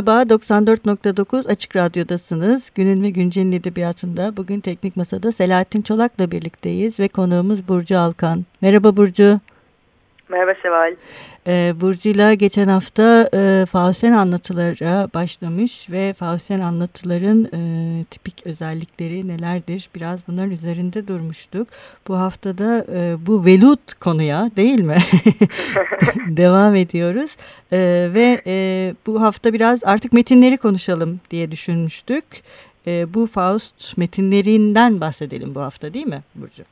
Merhaba, 94.9 Açık Radyo'dasınız. Günün ve Güncel'in edebiyatında bugün Teknik Masa'da Selahattin Çolak'la birlikteyiz ve konuğumuz Burcu Alkan. Merhaba Burcu. Merhaba Seval. Ee, Burcu'yla geçen hafta e, Fausten anlatılara başlamış ve Fausten anlatıların e, tipik özellikleri nelerdir biraz bunların üzerinde durmuştuk. Bu haftada e, bu velut konuya değil mi? Devam ediyoruz e, ve e, bu hafta biraz artık metinleri konuşalım diye düşünmüştük. E, bu Faust metinlerinden bahsedelim bu hafta değil mi Burcu?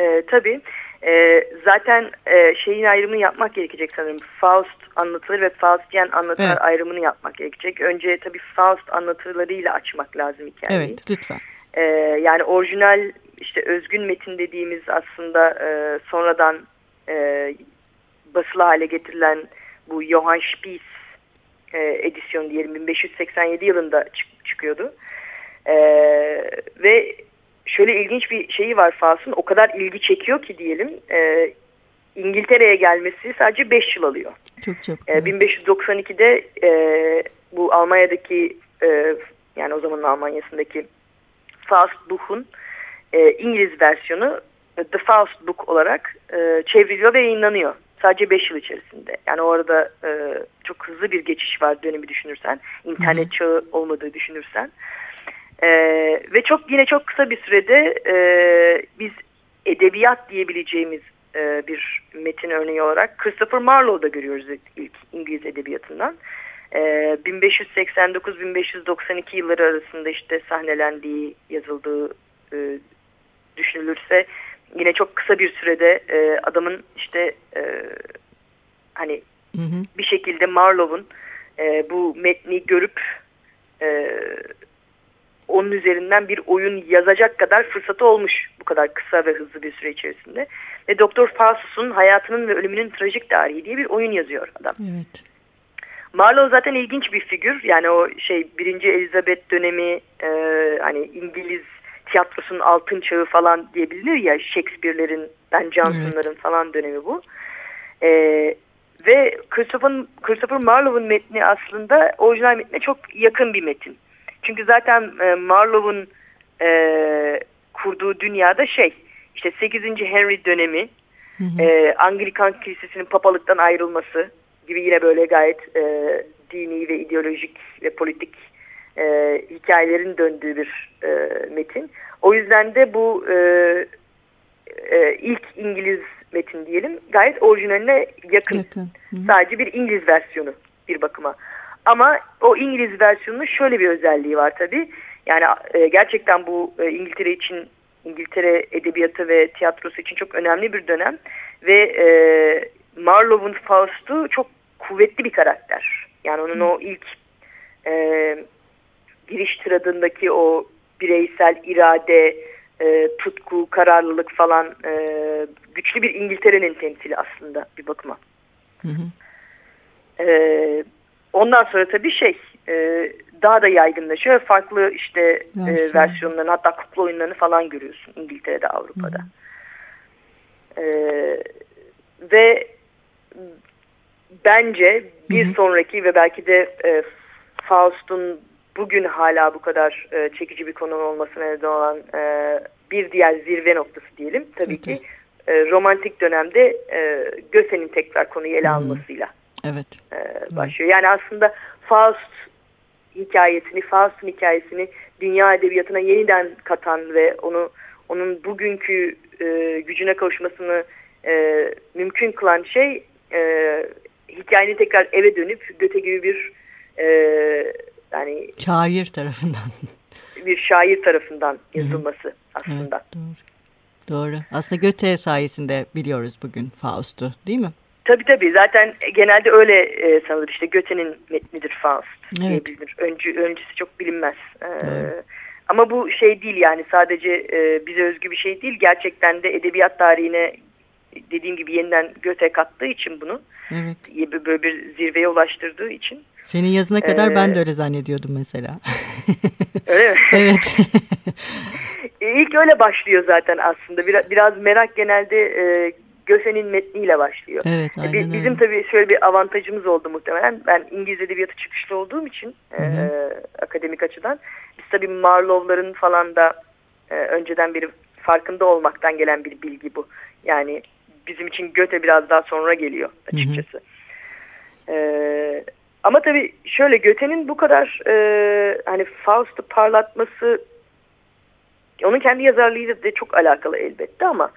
E, tabii. E, zaten e, şeyin ayrımını yapmak gerekecek sanırım. Faust anlatıları ve Faustian anlatılar evet. ayrımını yapmak gerekecek. Önce tabii Faust anlatılarıyla açmak lazım hikayeyi. Evet lütfen. E, yani orijinal işte özgün metin dediğimiz aslında e, sonradan e, basılı hale getirilen bu Johann Spies e, edisyon diyelim 1587 yılında çık çıkıyordu. E, ve şöyle ilginç bir şeyi var Faust'un o kadar ilgi çekiyor ki diyelim e, İngiltere'ye gelmesi sadece 5 yıl alıyor. Çok çok. E, 1592'de e, bu Almanya'daki e, yani o zamanın Almanya'sındaki Faust Buch'un e, İngiliz versiyonu e, The Faust Book olarak e, çevriliyor ve yayınlanıyor. Sadece 5 yıl içerisinde. Yani orada e, çok hızlı bir geçiş var dönemi düşünürsen. internet Hı -hı. çağı olmadığı düşünürsen. E, ve çok yine çok kısa bir sürede e, biz edebiyat diyebileceğimiz e, bir metin örneği olarak Christopher Marlowe'da görüyoruz ilk İngiliz edebiyatından. E, 1589-1592 yılları arasında işte sahnelendiği, yazıldığı e, düşünülürse yine çok kısa bir sürede e, adamın işte e, hani hı hı. bir şekilde Marlowe'un e, bu metni görüp e, onun üzerinden bir oyun yazacak kadar fırsatı olmuş bu kadar kısa ve hızlı bir süre içerisinde. Ve Doktor Faustus'un hayatının ve ölümünün trajik tarihi diye bir oyun yazıyor adam. Evet. Marlowe zaten ilginç bir figür. Yani o şey birinci Elizabeth dönemi e, hani İngiliz tiyatrosunun altın çağı falan diyebilir ya Shakespeare'lerin, Ben Jonson'ların evet. falan dönemi bu. E, ve Christopher, Christopher Marlowe'un metni aslında orijinal metne çok yakın bir metin. Çünkü zaten e, Marlowe'un e, kurduğu dünyada şey işte 8. Henry dönemi hı hı. E, Anglikan Kilisesi'nin papalıktan ayrılması gibi yine böyle gayet e, dini ve ideolojik ve politik e, hikayelerin döndüğü bir e, metin. O yüzden de bu e, e, ilk İngiliz metin diyelim gayet orijinaline yakın. yakın. Hı. Sadece bir İngiliz versiyonu bir bakıma. Ama o İngiliz versiyonunun şöyle bir özelliği var tabii. Yani e, gerçekten bu e, İngiltere için İngiltere edebiyatı ve tiyatrosu için çok önemli bir dönem ve e, Marlowe'un Faust'u çok kuvvetli bir karakter. Yani onun o ilk e, giriş tıradındaki o bireysel irade, e, tutku, kararlılık falan e, güçlü bir İngiltere'nin temsili aslında bir bakıma. Hı hı. E, ondan sonra tabii şey e, daha da yaygınlaşıyor. Farklı işte e, versiyonlarını hatta kukla oyunlarını falan görüyorsun İngiltere'de, Avrupa'da. Hı hı. E, ve bence bir hı hı. sonraki ve belki de e, Faust'un bugün hala bu kadar e, çekici bir konu olmasına neden olan e, bir diğer zirve noktası diyelim. Tabii evet. ki e, romantik dönemde e, Göse'nin tekrar konuyu ele almasıyla evet. E, başlıyor. Yani aslında Faust hikayesini, Faust'un hikayesini dünya edebiyatına yeniden katan ve onu onun bugünkü e, gücüne kavuşmasını e, mümkün kılan şey e, hikayenin tekrar eve dönüp Göte gibi bir e, yani şair tarafından bir şair tarafından yazılması aslında. Evet, doğru. doğru. Aslında Göte sayesinde biliyoruz bugün Faust'u değil mi? Tabii tabii zaten genelde öyle e, sanılır işte Göte'nin metnidir Faust Evet. bilinir. Öncü, öncüsü çok bilinmez. Ee, Doğru. ama bu şey değil yani sadece e, bize özgü bir şey değil. Gerçekten de edebiyat tarihine dediğim gibi yeniden Göte kattığı için bunu Evet. böyle bir zirveye ulaştırdığı için. Senin yazına kadar Ee, ben de öyle zannediyordum mesela. Öyle mi? evet. E, İlk öyle başlıyor zaten aslında. Biraz, biraz merak genelde e, Göte'nin metniyle başlıyor. evet E, aynen bi- öyle. Bizim tabii şöyle bir avantajımız oldu muhtemelen. Ben İngiliz edebiyatı çıkışlı olduğum için e, Hı akademik açıdan. Biz tabii Marlowe'ların falan da e, önceden beri farkında olmaktan gelen bir bilgi bu. Yani bizim için Göte biraz daha sonra geliyor açıkçası. E, ama tabii şöyle Göte'nin bu kadar e, hani Faust'u parlatması onun kendi yazarlığıyla da çok alakalı elbette ama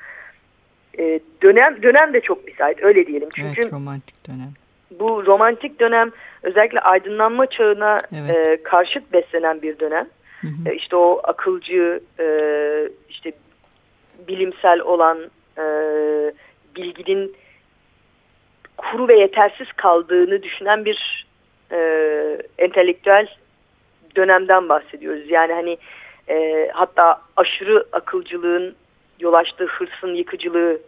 e, dönem dönem de çok müsait öyle diyelim. Çünkü Evet romantik dönem. bu romantik dönem özellikle aydınlanma çağına Evet. e, karşıt beslenen bir dönem. Hı hı. E, işte o akılcı, e, işte bilimsel olan e, bilginin kuru ve yetersiz kaldığını düşünen bir e, entelektüel dönemden bahsediyoruz. Yani hani e, hatta aşırı akılcılığın yol açtığı hırsın yıkıcılığı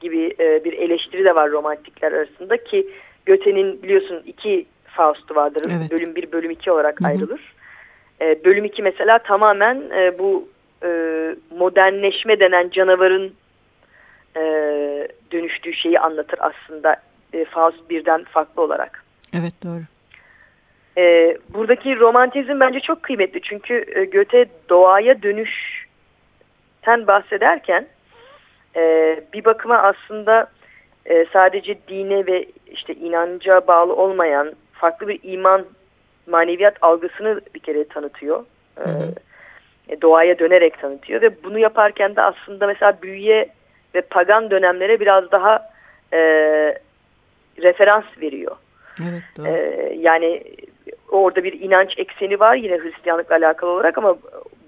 gibi e, bir eleştiri de var romantikler arasında ki Göte'nin biliyorsun iki Faust'u vardır. Evet. Bölüm 1, bölüm 2 olarak Hı hı. ayrılır. E, bölüm 2 mesela tamamen e, bu e, modernleşme denen canavarın e, dönüştüğü şeyi anlatır aslında e, Faust birden farklı olarak. Evet doğru. E, buradaki romantizm bence çok kıymetli çünkü e, Göte doğaya dönüşten bahsederken e, bir bakıma aslında e, sadece dine ve işte inanca bağlı olmayan farklı bir iman maneviyat algısını bir kere tanıtıyor. E, Hı hı. e, doğaya dönerek tanıtıyor ve bunu yaparken de aslında mesela büyüye ve pagan dönemlere biraz daha e, referans veriyor. Evet doğru. Ee, yani orada bir inanç ekseni var yine Hristiyanlıkla alakalı olarak ama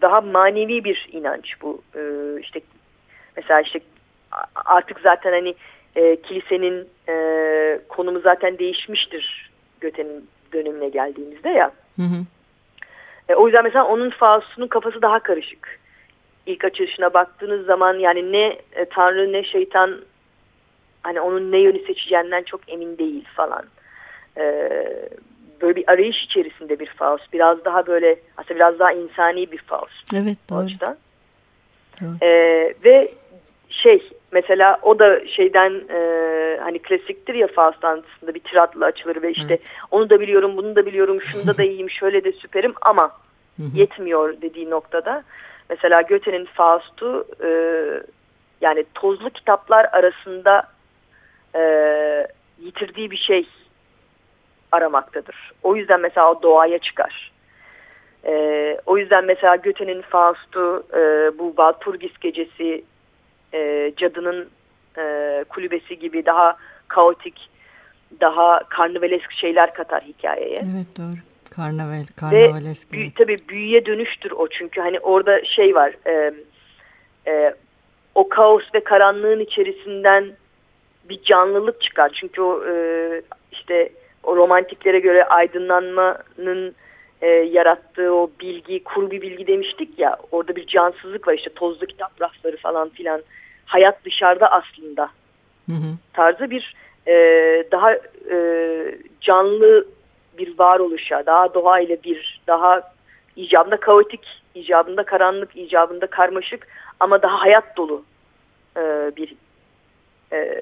daha manevi bir inanç bu. Ee, işte mesela işte artık zaten hani e, kilisenin e, konumu zaten değişmiştir Göte'nin dönemine geldiğimizde ya. Hı hı. E, o yüzden mesela onun Faust'unun kafası daha karışık. İlk açılışına baktığınız zaman yani ne e, Tanrı ne şeytan hani onun ne yönü seçeceğinden çok emin değil falan. E, böyle bir arayış içerisinde bir Faust. Biraz daha böyle aslında biraz daha insani bir Faust Evet o doğru. açıdan. Doğru. E, ve şey mesela o da şeyden e, hani klasiktir ya Faust anlatısında bir tiratla açılır ve işte Evet. onu da biliyorum bunu da biliyorum şunda da iyiyim şöyle de süperim ama yetmiyor dediği noktada mesela Göte'nin Faust'u e, yani tozlu kitaplar arasında e, yitirdiği bir şey aramaktadır. O yüzden mesela o doğaya çıkar. E, o yüzden mesela Göte'nin Faust'u e, bu Walpurgis gecesi e, cadının e, kulübesi gibi daha kaotik, daha karnavalesk şeyler katar hikayeye. Evet doğru. Karnaval, Ve karnavalesk. büyü, evet. tabii büyüye dönüştür o çünkü hani orada şey var e, e, o kaos ve karanlığın içerisinden bir canlılık çıkar. Çünkü o e, işte o romantiklere göre aydınlanmanın e, yarattığı o bilgi, kuru bir bilgi demiştik ya orada bir cansızlık var işte tozlu kitap rafları falan filan hayat dışarıda aslında Hı hı. tarzı bir e, daha e, canlı bir varoluşa, daha doğayla bir, daha icabında kaotik, icabında karanlık, icabında karmaşık ama daha hayat dolu e, bir e,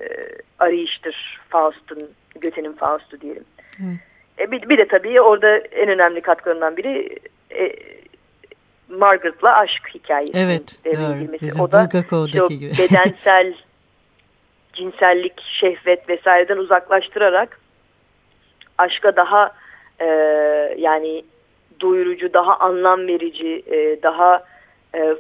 arayıştır Faust'un, Göte'nin Faust'u diyelim. Evet. E, bir, bir de tabii orada en önemli katkılarından biri e, Margaret'la aşk hikayesi. Evet doğru. girmesi. Bizim o da o gibi. bedensel cinsellik, şehvet vesaireden uzaklaştırarak aşka daha e, yani doyurucu, daha anlam verici, e, daha e,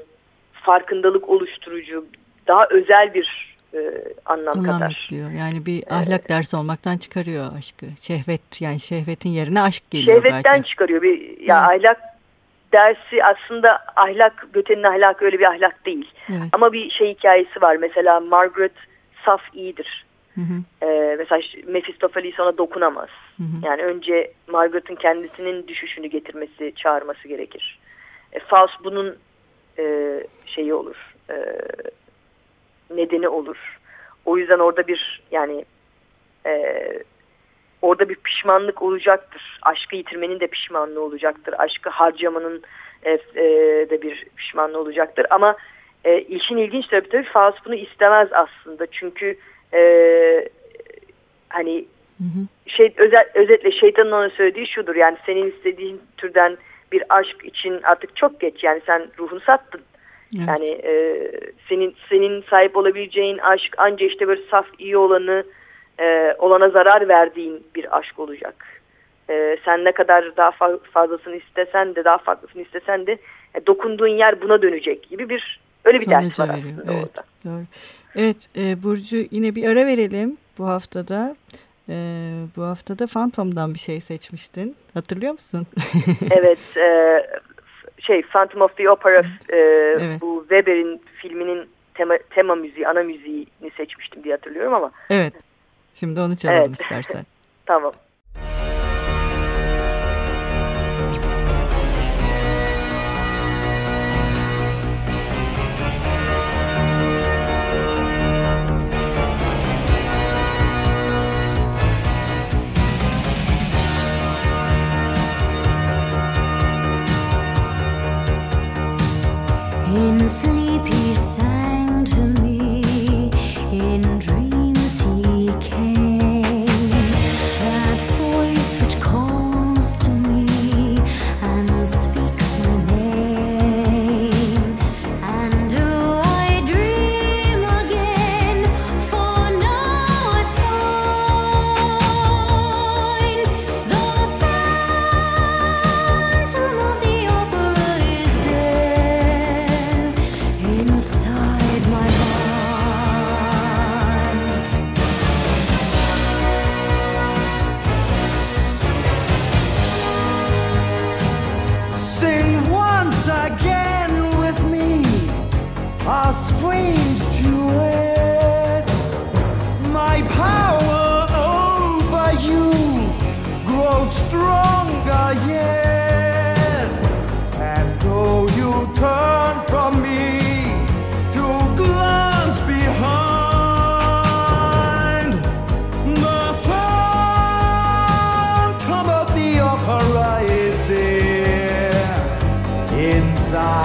farkındalık oluşturucu, daha özel bir e, anlam, Anlam katar. yüklüyor. Yani bir ahlak dersi olmaktan çıkarıyor aşkı. Şehvet yani şehvetin yerine aşk geliyor Şehvetten belki. çıkarıyor. Bir, ya Hı. ahlak dersi aslında ahlak, Göte'nin ahlakı öyle bir ahlak değil. Evet. Ama bir şey hikayesi var. Mesela Margaret saf iyidir. Hı hı. Ee, mesela Mephistopheles ona dokunamaz. Hı hı. Yani önce Margaret'ın kendisinin düşüşünü getirmesi, çağırması gerekir. E, Faust bunun e, şeyi olur, e, nedeni olur. O yüzden orada bir yani e, orada bir pişmanlık olacaktır. Aşkı yitirmenin de pişmanlığı olacaktır. Aşkı harcamanın e, e, de bir pişmanlığı olacaktır. Ama e, işin ilginç tarafı tabii Faust bunu istemez aslında. Çünkü e, hani Hı hı. şey özet, özetle şeytanın ona söylediği şudur. Yani senin istediğin türden bir aşk için artık çok geç. Yani sen ruhunu sattın. Evet. Yani e, senin senin sahip olabileceğin aşk anca işte böyle saf iyi olanı e, olana zarar verdiğin bir aşk olacak. E, sen ne kadar daha fa- fazlasını istesen de daha farklısını istesen de e, dokunduğun yer buna dönecek gibi bir öyle bir ders Sonuca var veriyor. aslında Evet. orada. Doğru. Evet e, Burcu yine bir ara verelim bu haftada. E, bu haftada Phantom'dan bir şey seçmiştin. Hatırlıyor musun? evet e, şey Phantom of the Opera e, Evet. bu Weber'in filminin tema, tema müziği ana müziğini seçmiştim diye hatırlıyorum ama evet. Şimdi onu çalalım Evet. istersen. tamam. desire.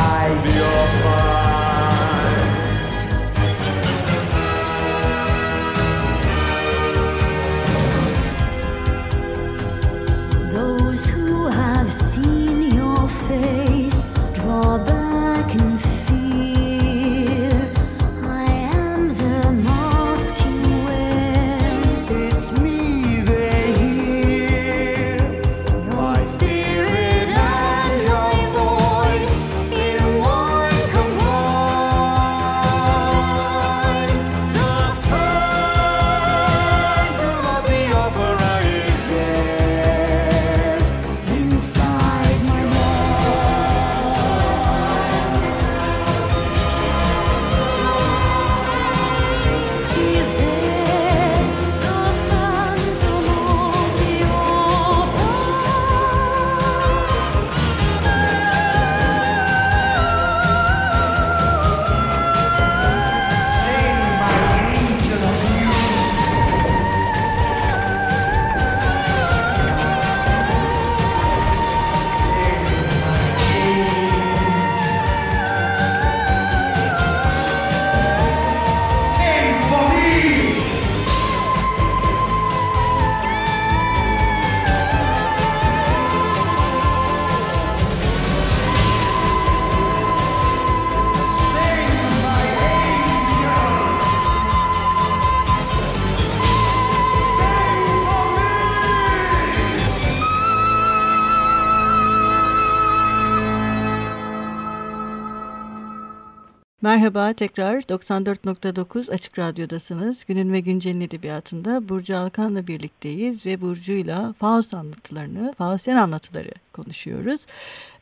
Merhaba tekrar 94.9 Açık Radyo'dasınız. Günün ve Güncel'in edebiyatında Burcu Alkan'la birlikteyiz ve Burcu'yla Faust anlatılarını, Faustian anlatıları konuşuyoruz.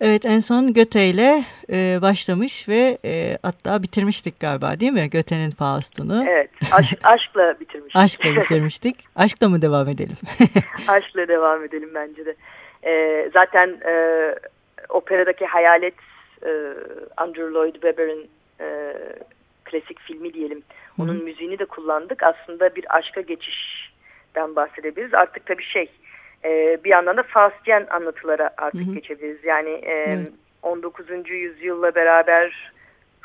Evet en son Göte ile e, başlamış ve e, hatta bitirmiştik galiba değil mi Göte'nin Faust'unu? Evet, aşk, aşkla bitirmiş. Aşkla bitirmiştik. Aşkla mı devam edelim? aşkla devam edelim bence de. Ee, zaten e, operadaki hayalet e, Andrew Lloyd Webber'in e, klasik filmi diyelim. Onun müziğini de kullandık. Aslında bir aşka geçişten bahsedebiliriz. Artık tabii şey e, bir yandan da Faustian anlatılara artık Hı hı. geçebiliriz. Yani e, Evet. 19. yüzyılla beraber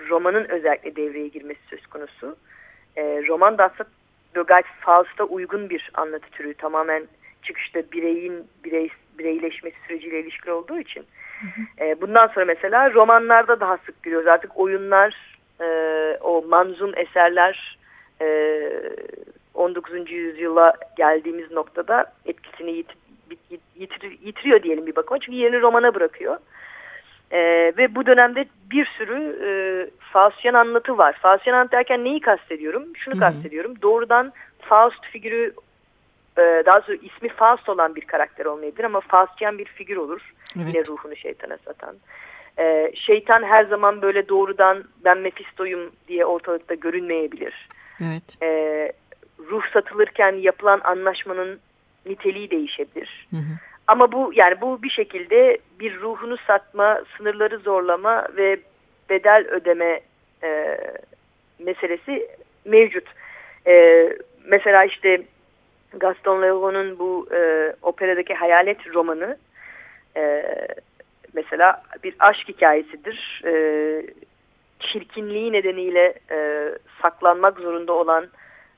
romanın özellikle devreye girmesi söz konusu. E, roman da aslında gayet Faust'a uygun bir anlatı türü. Tamamen çıkışta bireyin birey, bireyleşmesi süreciyle ilişkili olduğu için. E, bundan sonra mesela romanlarda daha sık görüyoruz. Artık oyunlar, e, o manzum eserler e, 19. yüzyıla geldiğimiz noktada etkisini yit, yit- yitir- yitiriyor diyelim bir bakıma. Çünkü yerini romana bırakıyor. E, ve bu dönemde bir sürü e, Faustian anlatı var. Faustian anlatı derken neyi kastediyorum? Şunu Hı hı. kastediyorum. Doğrudan Faust figürü e, daha sonra ismi Faust olan bir karakter olmayabilir ama Faustian bir figür olur. Evet. Yine ruhunu şeytana satan. E, şeytan her zaman böyle doğrudan ben Mephisto'yum diye ortalıkta görünmeyebilir. Evet. E, ruh satılırken yapılan anlaşmanın niteliği değişebilir. Hı hı. Ama bu yani bu bir şekilde bir ruhunu satma, sınırları zorlama ve bedel ödeme e, meselesi mevcut. E, mesela işte Gaston Leroux'un bu e, operadaki hayalet romanı e, mesela bir aşk hikayesidir. E, çirkinliği nedeniyle e, saklanmak zorunda olan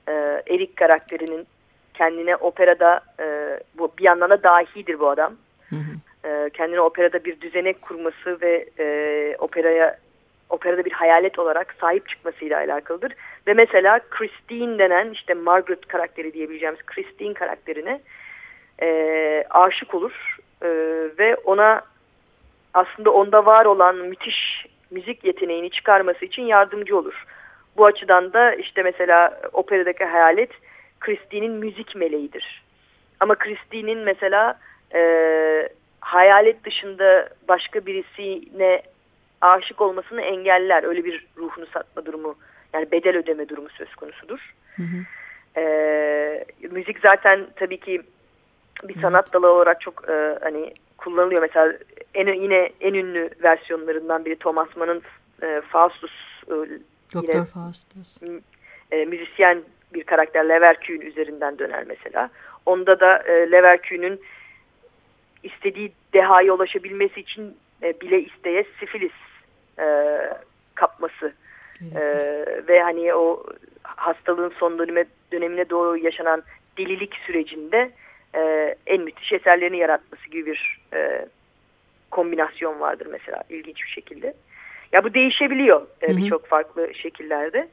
e, Erik karakterinin kendine operada e, bu bir yandan da dahidir bu adam. Hı hı. E, kendine operada bir düzenek kurması ve e, operaya operada bir hayalet olarak sahip çıkmasıyla alakalıdır. Ve mesela Christine denen işte Margaret karakteri diyebileceğimiz Christine karakterine e, aşık olur E, ve ona aslında onda var olan müthiş müzik yeteneğini çıkarması için yardımcı olur. Bu açıdan da işte mesela operadaki hayalet Christine'in müzik meleğidir. Ama Christine'in mesela e, hayalet dışında başka birisine aşık olmasını engeller. Öyle bir ruhunu satma durumu yani bedel ödeme durumu söz konusudur. Hı hı. E, müzik zaten tabii ki bir sanat dalı olarak çok e, hani kullanılıyor. Mesela en, yine en ünlü versiyonlarından biri Thomas Mann'ın e, Faustus e, Doktor Yine- Faustus. e, müzisyen bir karakter Leverkühn üzerinden döner mesela. Onda da e, Leverkühn'ün istediği dehaya ulaşabilmesi için e, bile isteye sifilis e, kapması e, ve hani o hastalığın son döneme, dönemine doğru yaşanan delilik sürecinde e, en müthiş eserlerini yaratması gibi bir e, kombinasyon vardır mesela ilginç bir şekilde. Ya bu değişebiliyor e, Hı hı. birçok farklı şekillerde.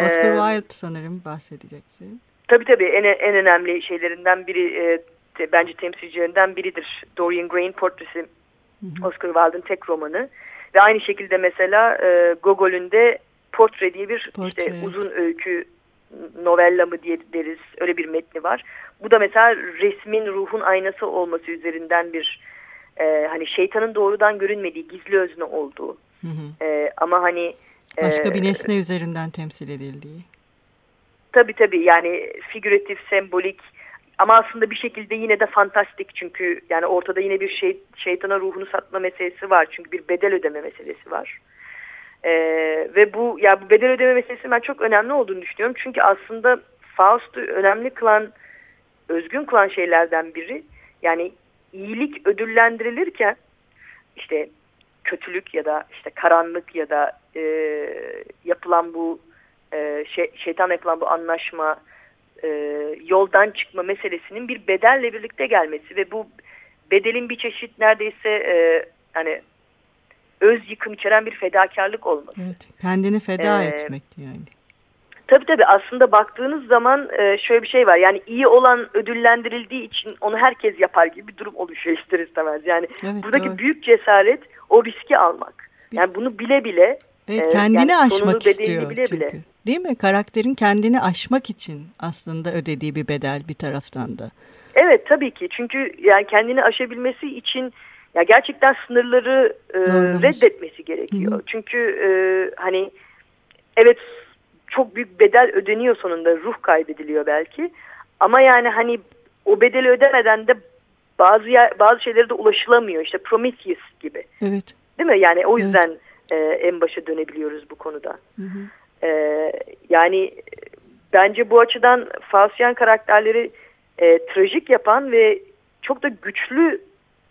Oscar Ee, Wilde sanırım bahsedeceksin. Tabii tabii en, en önemli şeylerinden biri e, te- bence temsilcilerinden biridir. Dorian Gray'in portresi Oscar Wilde'ın tek romanı. Ve aynı şekilde mesela e, Gogol'ün de Portre diye bir Portre, işte uzun öykü novella mı diye deriz öyle bir metni var. Bu da mesela resmin ruhun aynası olması üzerinden bir e, hani şeytanın doğrudan görünmediği gizli özne olduğu Hı hı. e, ama hani Başka e, bir nesne üzerinden temsil edildiği. Tabii tabii yani figüratif, sembolik ama aslında bir şekilde yine de fantastik çünkü yani ortada yine bir şey, şeytana ruhunu satma meselesi var. Çünkü bir bedel ödeme meselesi var. Ee, ve bu ya bu bedel ödeme meselesi ben çok önemli olduğunu düşünüyorum. Çünkü aslında Faust'u önemli kılan, özgün kılan şeylerden biri yani iyilik ödüllendirilirken işte kötülük ya da işte karanlık ya da e, yapılan bu e, şey, şeytan yapılan bu anlaşma e, yoldan çıkma meselesinin bir bedelle birlikte gelmesi ve bu bedelin bir çeşit neredeyse e, hani öz yıkım içeren bir fedakarlık olması. Evet. Kendini feda Ee, etmek yani. Tabii tabii aslında baktığınız zaman e, şöyle bir şey var. Yani iyi olan ödüllendirildiği için onu herkes yapar gibi bir durum oluşuyor ister istemez. Yani Evet, buradaki doğru. büyük cesaret o riski almak. Bir- Yani bunu bile bile Evet, Evet, kendini yani aşmak istiyor bile çünkü. bile. Değil mi? Karakterin kendini aşmak için aslında ödediği bir bedel bir taraftan da. Evet tabii ki çünkü yani kendini aşabilmesi için ya gerçekten sınırları e, reddetmesi gerekiyor. Hı hı. Çünkü e, hani evet çok büyük bedel ödeniyor sonunda ruh kaybediliyor belki ama yani hani o bedeli ödemeden de bazı yer, bazı şeylere de ulaşılamıyor işte Prometheus gibi Evet. değil mi? Yani o Evet. E, en başa dönebiliyoruz bu konuda. Hı hı. Ee, yani e, bence bu açıdan Faustian karakterleri e, trajik yapan ve çok da güçlü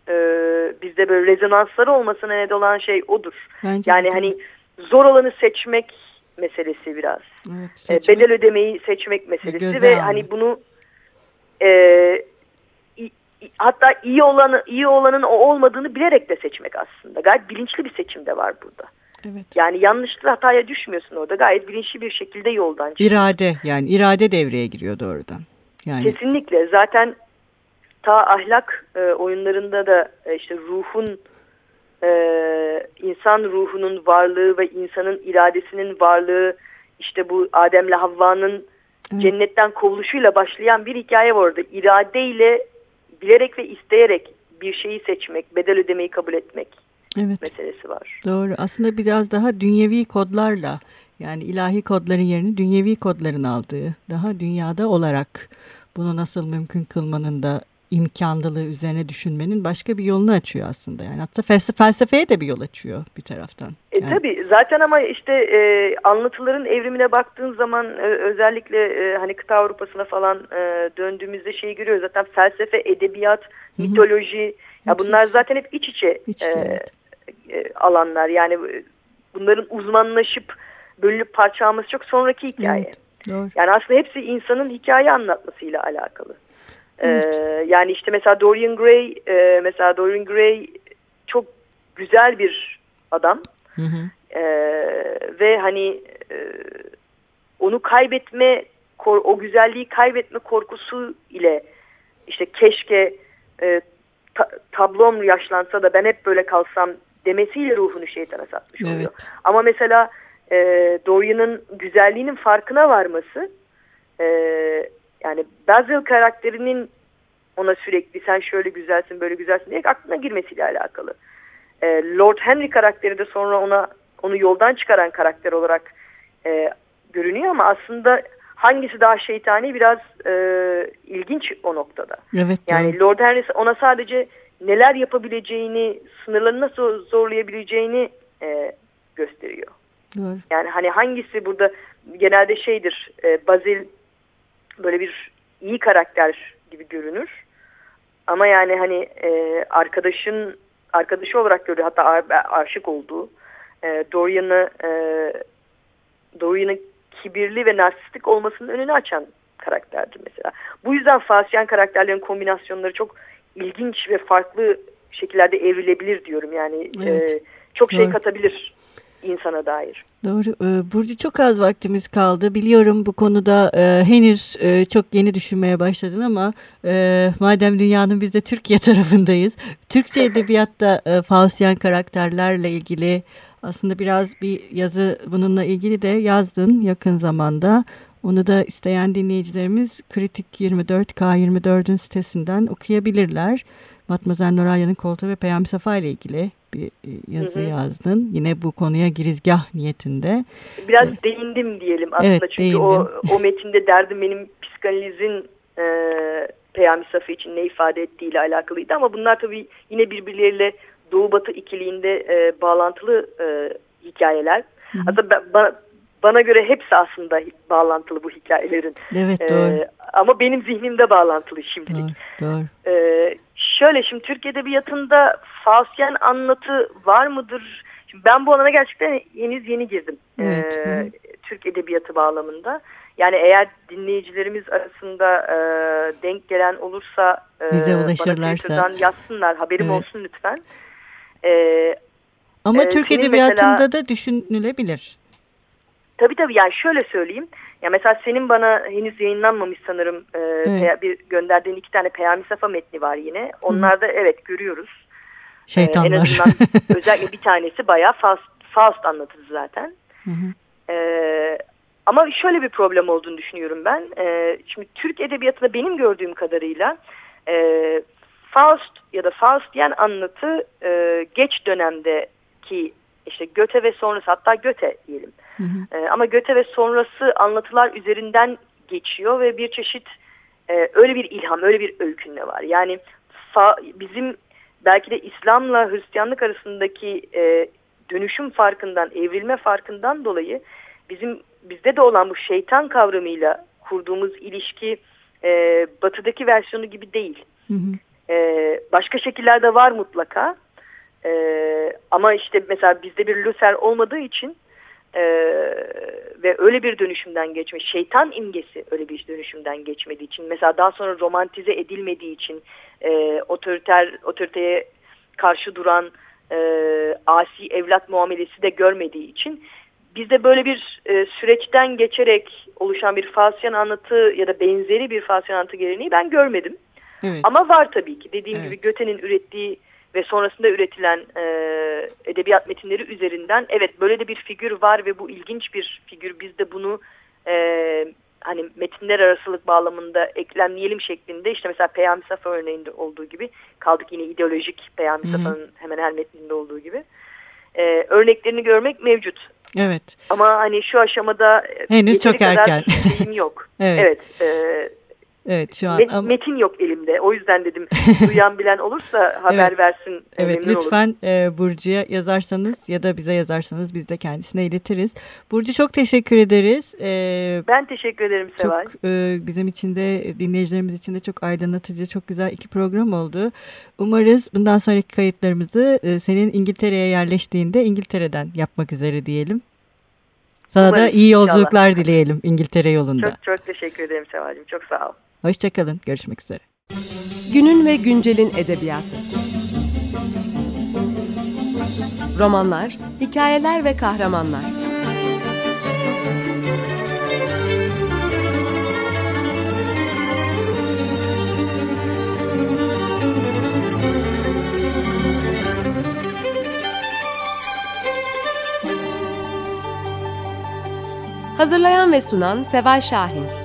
e, bizde böyle rezonansları olmasına neden olan şey odur. Bence Yani de. hani zor olanı seçmek meselesi biraz. evet, E, bedel ödemeyi seçmek meselesi ve alma. hani bunu e, hatta iyi olanı iyi olanın o olmadığını bilerek de seçmek aslında. Gayet bilinçli bir seçim de var burada. evet. Yani yanlışlı hataya düşmüyorsun orada. Gayet bilinçli bir şekilde yoldan çıkıyorsun. İrade yani irade devreye giriyor doğrudan. Yani Kesinlikle. Zaten ta ahlak e, oyunlarında da e, işte ruhun e, insan ruhunun varlığı ve insanın iradesinin varlığı işte bu Adem'le Havva'nın Evet. cennetten kovuluşuyla başlayan bir hikaye var orada. İradeyle bilerek ve isteyerek bir şeyi seçmek, bedel ödemeyi kabul etmek evet. meselesi var. Doğru. Aslında biraz daha dünyevi kodlarla yani ilahi kodların yerini dünyevi kodların aldığı, daha dünyada olarak bunu nasıl mümkün kılmanın da imkanlılığı üzerine düşünmenin başka bir yolunu açıyor aslında. Yani hatta felsefe, felsefeye de bir yol açıyor bir taraftan. E, Yani- tabii zaten ama işte e, anlatıların evrimine baktığın zaman e, özellikle e, hani kıta Avrupa'sına falan e, döndüğümüzde şeyi görüyoruz. Zaten felsefe, edebiyat, hı. mitoloji ya bunlar zaten hep iç içe, iç içe, e, evet. e, alanlar. Yani e, bunların uzmanlaşıp bölünüp parçalanması çok sonraki hikaye. Evet, doğru. Yani aslında hepsi insanın hikaye anlatmasıyla alakalı. Ee, Evet. yani işte mesela Dorian Gray, e, mesela Dorian Gray çok güzel bir adam. Hı hı. Ee, ve hani e, onu kaybetme o güzelliği kaybetme korkusu ile işte keşke e, ta- tablom yaşlansa da ben hep böyle kalsam demesiyle ruhunu şeytana satmış oluyor. Evet. Ama mesela e, Dorian'ın güzelliğinin farkına varması e, yani Basil karakterinin ona sürekli sen şöyle güzelsin böyle güzelsin diye aklına girmesiyle alakalı. E, Lord Henry karakteri de sonra ona onu yoldan çıkaran karakter olarak e, görünüyor ama aslında hangisi daha şeytani biraz e, ilginç o noktada. Evet, Yani doğru. Lord Henry ona sadece neler yapabileceğini, sınırlarını nasıl zorlayabileceğini e, gösteriyor. doğru. Yani hani hangisi burada genelde şeydir, e, Basil böyle bir iyi karakter gibi görünür. Ama yani hani e, arkadaşın arkadaşı olarak görüyor hatta aşık olduğu e, Dorian'ı e, Dorian'ın kibirli ve narsistik olmasının önünü açan karakterdir mesela. Bu yüzden Fasyan karakterlerin kombinasyonları çok ilginç ve farklı şekillerde evrilebilir diyorum. Yani Evet. e, çok şey Doğru. katabilir insana dair. Doğru. Ee, Burcu çok az vaktimiz kaldı. Biliyorum bu konuda e, henüz e, çok yeni düşünmeye başladın ama e, madem dünyanın biz de Türkiye tarafındayız. Türkçe edebiyatta e, Faustian karakterlerle ilgili aslında biraz bir yazı bununla ilgili de yazdın yakın zamanda. Onu da isteyen dinleyicilerimiz Kritik 24 K24'ün sitesinden okuyabilirler. Matmazel Noralya'nın Koltuğu ve Peyami Safa ile ilgili bir e, yazı Hı hı. yazdın. Yine bu konuya girizgah niyetinde. Biraz değindim diyelim aslında Evet, çünkü o, o metinde derdim benim psikanalizin e, Peyami Safi için ne ifade ettiğiyle alakalıydı ama bunlar tabii yine birbirleriyle Doğu Batı ikiliğinde e, bağlantılı e, hikayeler. Hı hı. Aslında ben- bana, bana göre hepsi aslında bağlantılı bu hikayelerin. Evet doğru. ama benim zihnimde bağlantılı şimdilik. Doğru. Doğru. Ee, şöyle şimdi Türk Edebiyatı'nda Faustyen anlatı var mıdır? Şimdi ben bu alana gerçekten henüz yeni girdim. Evet, Ee. Türk Edebiyatı bağlamında. Yani eğer dinleyicilerimiz arasında e, denk gelen olursa e, Bize bana ulaşırlarsa. Twitter'dan yazsınlar. Haberim Evet. olsun lütfen. Ee, Ama Ee, Türk edebiyatında mesela- da düşünülebilir. Tabii tabii yani şöyle söyleyeyim. Ya mesela senin bana henüz yayınlanmamış sanırım e, pe- bir gönderdiğin iki tane Peyami Safa metni var yine. Onlarda evet görüyoruz. Ee, en Şeytanlar. azından özellikle bir tanesi bayağı Faust, Faust anlatısı zaten. Hı hı. Ee, ama şöyle bir problem olduğunu düşünüyorum ben. Ee, şimdi Türk edebiyatında benim gördüğüm kadarıyla e, Faust ya da Faustian anlatı e, geç dönemdeki işte Göte ve sonrası hatta Göte diyelim. Hı hı. E, ama Göte ve sonrası anlatılar üzerinden geçiyor ve bir çeşit e, öyle bir ilham, öyle bir öykünme var. Yani fa, bizim belki de İslam'la Hristiyanlık arasındaki e, dönüşüm farkından, evrilme farkından dolayı bizim bizde de olan bu şeytan kavramıyla kurduğumuz ilişki e, batıdaki versiyonu gibi değil. Hı hı. Ee, başka şekillerde var mutlaka. Ee, ama işte mesela bizde bir Luther olmadığı için e, ve öyle bir dönüşümden geçmiş, şeytan imgesi öyle bir dönüşümden geçmediği için, mesela daha sonra romantize edilmediği için, e, otoriter otoriteye karşı duran e, asi evlat muamelesi de görmediği için bizde böyle bir e, süreçten geçerek oluşan bir Faustian anlatı ya da benzeri bir Faustian anlatı geleneği ben görmedim. Evet. Ama var tabii ki. Dediğim Evet. gibi Göte'nin ürettiği ve sonrasında üretilen e, edebiyat metinleri üzerinden evet böyle de bir figür var ve bu ilginç bir figür. Biz de bunu e, hani metinler arasılık bağlamında eklemleyelim şeklinde işte mesela Peyami Safa örneğinde olduğu gibi kaldık yine ideolojik Peyami. Safa'nın hemen her metninde olduğu gibi. E, örneklerini görmek mevcut. Evet. Ama hani şu aşamada e, Henüz çok erken. yok. Evet. evet e, Evet şu an Met- ama- metin yok elimde. O yüzden dedim duyan bilen olursa haber Evet. versin. Evet lütfen e, Burcu'ya yazarsanız ya da bize yazarsanız biz de kendisine iletiriz. Burcu çok teşekkür ederiz. E. Ben teşekkür ederim Seval. çok e, bizim için de dinleyicilerimiz için de çok aydınlatıcı, çok güzel iki program oldu. Umarız bundan sonraki kayıtlarımızı e, senin İngiltere'ye yerleştiğinde İngiltere'den yapmak üzere diyelim. Sana da Umarız, iyi inşallah. yolculuklar dileyelim İngiltere yolunda. Çok çok teşekkür ederim Seval'cim. Çok sağ ol. Hoşçakalın. Görüşmek üzere. Günün ve güncelin edebiyatı. Romanlar, hikayeler ve kahramanlar. Hazırlayan ve sunan Seval Şahin.